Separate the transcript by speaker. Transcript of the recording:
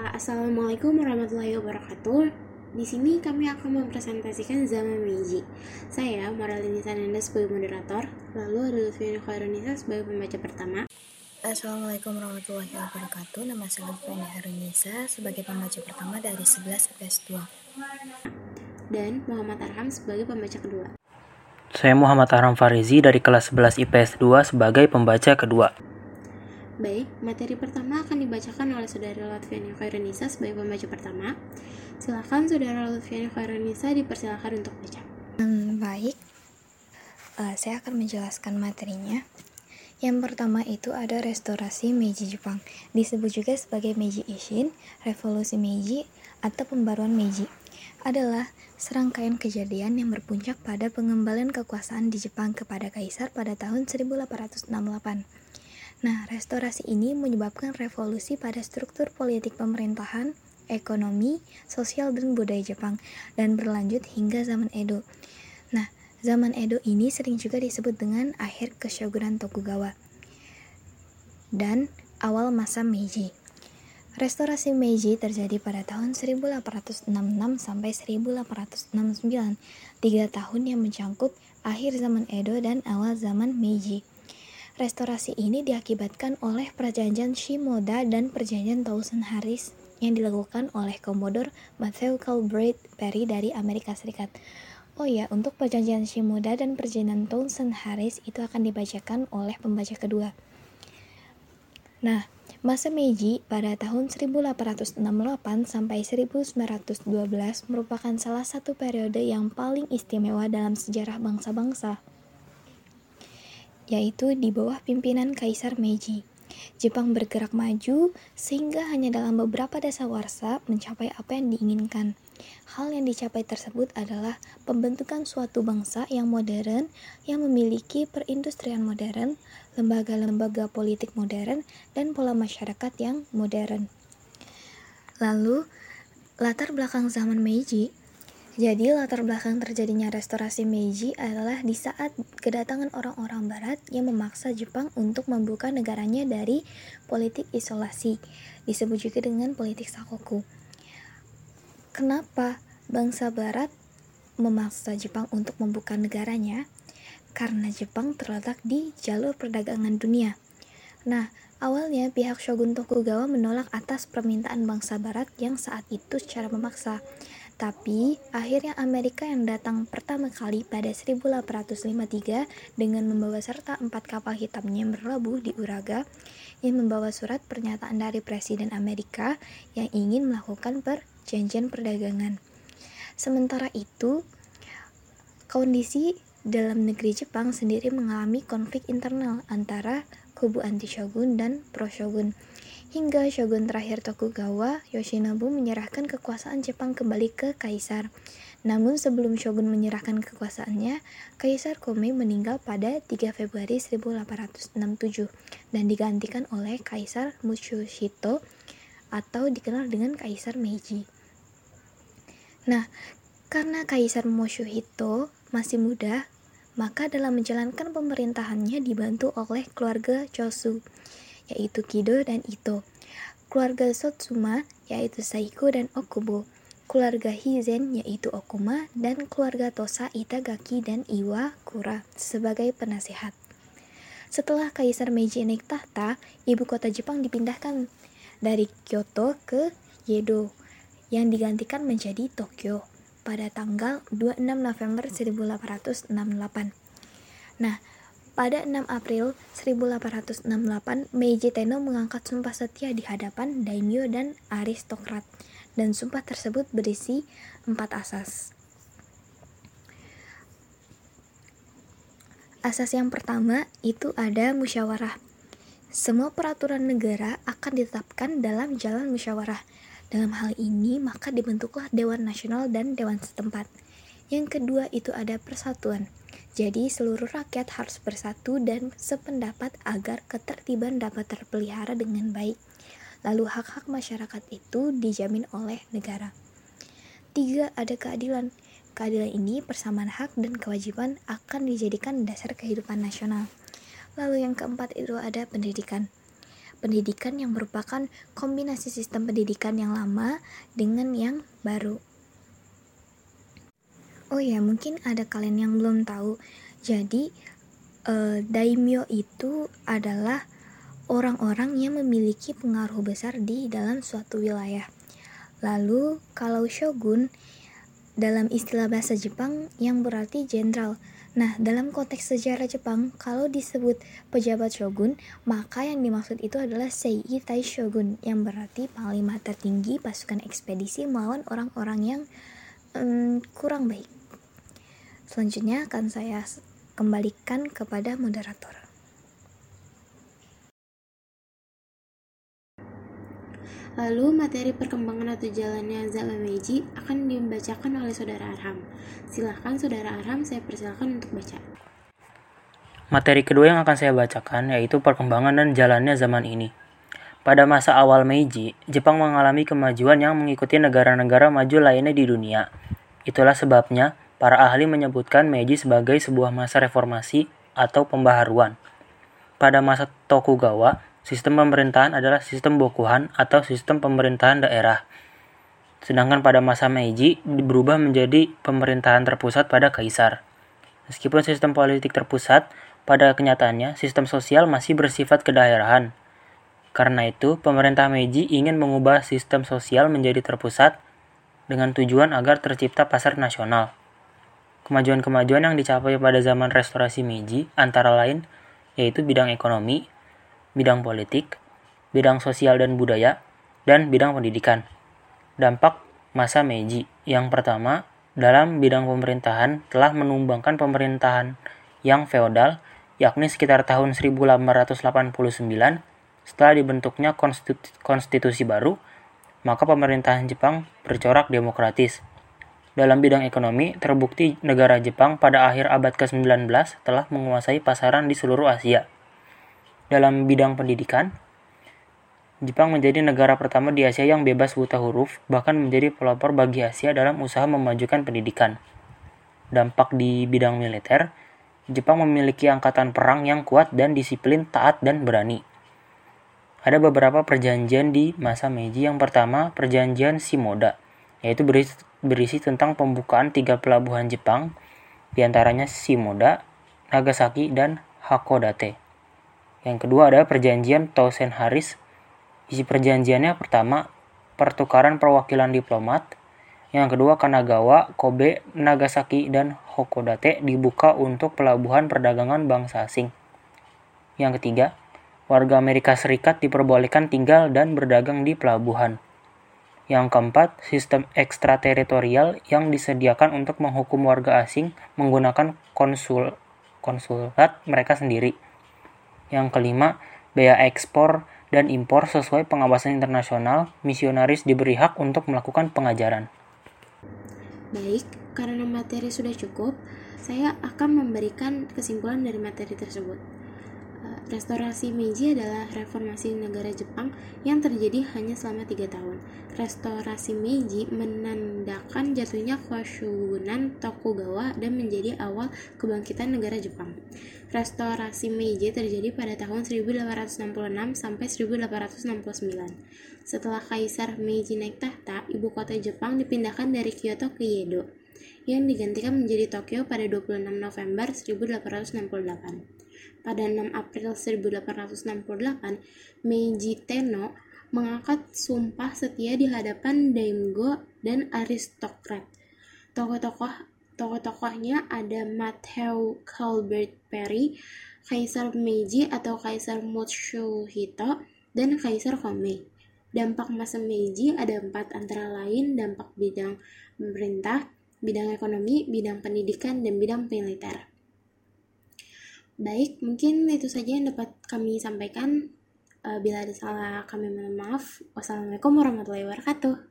Speaker 1: Assalamualaikum warahmatullahi wabarakatuh. Di sini kami akan mempresentasikan zaman Meiji. Saya Maralini Sananda sebagai moderator, lalu ada Lutfiana Khairunisa sebagai pembaca pertama.
Speaker 2: Assalamualaikum warahmatullahi wabarakatuh. Nama saya Lutfiana Khairunisa sebagai pembaca pertama dari 11 IPS
Speaker 1: 2. Dan Muhammad Arham sebagai pembaca kedua.
Speaker 3: Saya Muhammad Arham Farizi dari kelas 11 IPS 2 sebagai pembaca kedua.
Speaker 1: Baik, materi pertama akan dibacakan oleh Saudara Lutfiani Khairunisa sebagai pembaca pertama. Silakan Saudara Lutfiani Khairunisa dipersilakan untuk baca.
Speaker 2: Hmm, baik, uh, saya akan menjelaskan materinya. Yang pertama itu ada restorasi Meiji Jepang, disebut juga sebagai Meiji Ishin, Revolusi Meiji, atau Pembaruan Meiji. Adalah serangkaian kejadian yang berpuncak pada pengembalian kekuasaan di Jepang kepada kaisar pada tahun 1868. Nah, restorasi ini menyebabkan revolusi pada struktur politik pemerintahan, ekonomi, sosial, dan budaya Jepang, dan berlanjut hingga zaman Edo. Nah, zaman Edo ini sering juga disebut dengan akhir keshogunan Tokugawa dan awal masa Meiji. Restorasi Meiji terjadi pada tahun 1866 sampai 1869, tiga tahun yang mencangkup akhir zaman Edo dan awal zaman Meiji. Restorasi ini diakibatkan oleh perjanjian Shimoda dan perjanjian Thousand Harris yang dilakukan oleh Komodor Matthew Calbright Perry dari Amerika Serikat. Oh ya, untuk perjanjian Shimoda dan perjanjian Thousand Harris itu akan dibacakan oleh pembaca kedua. Nah, masa Meiji pada tahun 1868 sampai 1912 merupakan salah satu periode yang paling istimewa dalam sejarah bangsa-bangsa yaitu di bawah pimpinan Kaisar Meiji. Jepang bergerak maju sehingga hanya dalam beberapa dasawarsa mencapai apa yang diinginkan. Hal yang dicapai tersebut adalah pembentukan suatu bangsa yang modern, yang memiliki perindustrian modern, lembaga-lembaga politik modern, dan pola masyarakat yang modern. Lalu, latar belakang zaman Meiji jadi latar belakang terjadinya restorasi Meiji adalah di saat kedatangan orang-orang barat yang memaksa Jepang untuk membuka negaranya dari politik isolasi, disebut juga dengan politik sakoku. Kenapa bangsa barat memaksa Jepang untuk membuka negaranya? Karena Jepang terletak di jalur perdagangan dunia. Nah, awalnya pihak Shogun Tokugawa menolak atas permintaan bangsa barat yang saat itu secara memaksa. Tapi, akhirnya Amerika yang datang pertama kali pada 1853 dengan membawa serta empat kapal hitamnya yang berlabuh di Uraga yang membawa surat pernyataan dari Presiden Amerika yang ingin melakukan perjanjian perdagangan. Sementara itu, kondisi dalam negeri Jepang sendiri mengalami konflik internal antara kubu anti-shogun dan pro-shogun hingga shogun terakhir Tokugawa, Yoshinobu menyerahkan kekuasaan Jepang kembali ke kaisar. Namun sebelum shogun menyerahkan kekuasaannya, Kaisar Kome meninggal pada 3 Februari 1867 dan digantikan oleh Kaisar Mushoshito atau dikenal dengan Kaisar Meiji. Nah, karena Kaisar Mushoshito masih muda, maka dalam menjalankan pemerintahannya dibantu oleh keluarga Chosu yaitu Kido dan Ito. Keluarga Sotsuma, yaitu Saiko dan Okubo. Keluarga Hizen, yaitu Okuma, dan keluarga Tosa, Itagaki, dan Iwakura sebagai penasehat. Setelah Kaisar Meiji naik tahta, ibu kota Jepang dipindahkan dari Kyoto ke Yedo, yang digantikan menjadi Tokyo pada tanggal 26 November 1868. Nah, pada 6 April 1868, Meiji Tenno mengangkat sumpah setia di hadapan daimyo dan aristokrat, dan sumpah tersebut berisi empat asas. Asas yang pertama itu ada musyawarah. Semua peraturan negara akan ditetapkan dalam jalan musyawarah. Dalam hal ini, maka dibentuklah Dewan Nasional dan Dewan setempat. Yang kedua itu ada persatuan. Jadi, seluruh rakyat harus bersatu dan sependapat agar ketertiban dapat terpelihara dengan baik. Lalu, hak-hak masyarakat itu dijamin oleh negara. Tiga, ada keadilan. Keadilan ini persamaan hak dan kewajiban akan dijadikan dasar kehidupan nasional. Lalu yang keempat itu ada pendidikan. pendidikan yang merupakan kombinasi sistem pendidikan yang lama dengan yang baru. Oh ya, mungkin ada kalian yang belum tahu. Jadi, uh, daimyo itu adalah orang-orang yang memiliki pengaruh besar di dalam suatu wilayah. Lalu, kalau shogun dalam istilah bahasa Jepang yang berarti jenderal. Nah, dalam konteks sejarah Jepang, kalau disebut pejabat shogun, maka yang dimaksud itu adalah Seii Tai Shogun, yang berarti panglima tertinggi pasukan ekspedisi melawan orang-orang yang um, kurang baik. Selanjutnya akan saya kembalikan kepada moderator.
Speaker 1: Lalu materi perkembangan atau jalannya Zama Meiji akan dibacakan oleh Saudara Arham. Silahkan Saudara Arham, saya persilahkan untuk baca.
Speaker 3: Materi kedua yang akan saya bacakan yaitu perkembangan dan jalannya zaman ini. Pada masa awal Meiji, Jepang mengalami kemajuan yang mengikuti negara-negara maju lainnya di dunia. Itulah sebabnya para ahli menyebutkan Meiji sebagai sebuah masa reformasi atau pembaharuan. Pada masa Tokugawa, Sistem pemerintahan adalah sistem bokuhan atau sistem pemerintahan daerah. Sedangkan pada masa Meiji berubah menjadi pemerintahan terpusat pada kaisar. Meskipun sistem politik terpusat, pada kenyataannya sistem sosial masih bersifat kedaerahan. Karena itu, pemerintah Meiji ingin mengubah sistem sosial menjadi terpusat dengan tujuan agar tercipta pasar nasional. Kemajuan-kemajuan yang dicapai pada zaman restorasi Meiji antara lain yaitu bidang ekonomi, bidang politik, bidang sosial dan budaya, dan bidang pendidikan. Dampak masa Meiji yang pertama dalam bidang pemerintahan telah menumbangkan pemerintahan yang feodal yakni sekitar tahun 1889 setelah dibentuknya konstitusi baru maka pemerintahan Jepang bercorak demokratis. Dalam bidang ekonomi, terbukti negara Jepang pada akhir abad ke-19 telah menguasai pasaran di seluruh Asia. Dalam bidang pendidikan, Jepang menjadi negara pertama di Asia yang bebas buta huruf, bahkan menjadi pelopor bagi Asia dalam usaha memajukan pendidikan. Dampak di bidang militer, Jepang memiliki angkatan perang yang kuat dan disiplin, taat, dan berani. Ada beberapa perjanjian di masa Meiji. Yang pertama, perjanjian Shimoda, yaitu berisi, tentang pembukaan tiga pelabuhan Jepang, di antaranya Shimoda, Nagasaki, dan Hakodate. Yang kedua ada perjanjian Tausen Haris. Isi perjanjiannya pertama, pertukaran perwakilan diplomat. Yang kedua, Kanagawa, Kobe, Nagasaki, dan Hokodate dibuka untuk pelabuhan perdagangan bangsa asing. Yang ketiga, warga Amerika Serikat diperbolehkan tinggal dan berdagang di pelabuhan. Yang keempat, sistem ekstrateritorial yang disediakan untuk menghukum warga asing menggunakan konsul konsulat mereka sendiri. Yang kelima, bea ekspor dan impor sesuai pengawasan internasional, misionaris diberi hak untuk melakukan pengajaran.
Speaker 1: Baik, karena materi sudah cukup, saya akan memberikan kesimpulan dari materi tersebut. Restorasi Meiji adalah reformasi negara Jepang yang terjadi hanya selama tiga tahun. Restorasi Meiji menandakan jatuhnya Koshogunan Tokugawa dan menjadi awal kebangkitan negara Jepang. Restorasi Meiji terjadi pada tahun 1866 sampai 1869. Setelah Kaisar Meiji naik tahta, ibu kota Jepang dipindahkan dari Kyoto ke Yedo, yang digantikan menjadi Tokyo pada 26 November 1868. Pada 6 April 1868, Meiji Tenno mengangkat sumpah setia di hadapan daimyo dan aristokrat. Tokoh-tokoh tokoh-tokohnya ada Matthew Colbert Perry, Kaisar Meiji atau Kaisar Matsuhito, dan Kaisar Komei. Dampak masa Meiji ada empat antara lain dampak bidang pemerintah, bidang ekonomi, bidang pendidikan, dan bidang militer. Baik, mungkin itu saja yang dapat kami sampaikan. Uh, bila ada salah, kami mohon maaf. Wassalamualaikum warahmatullahi wabarakatuh.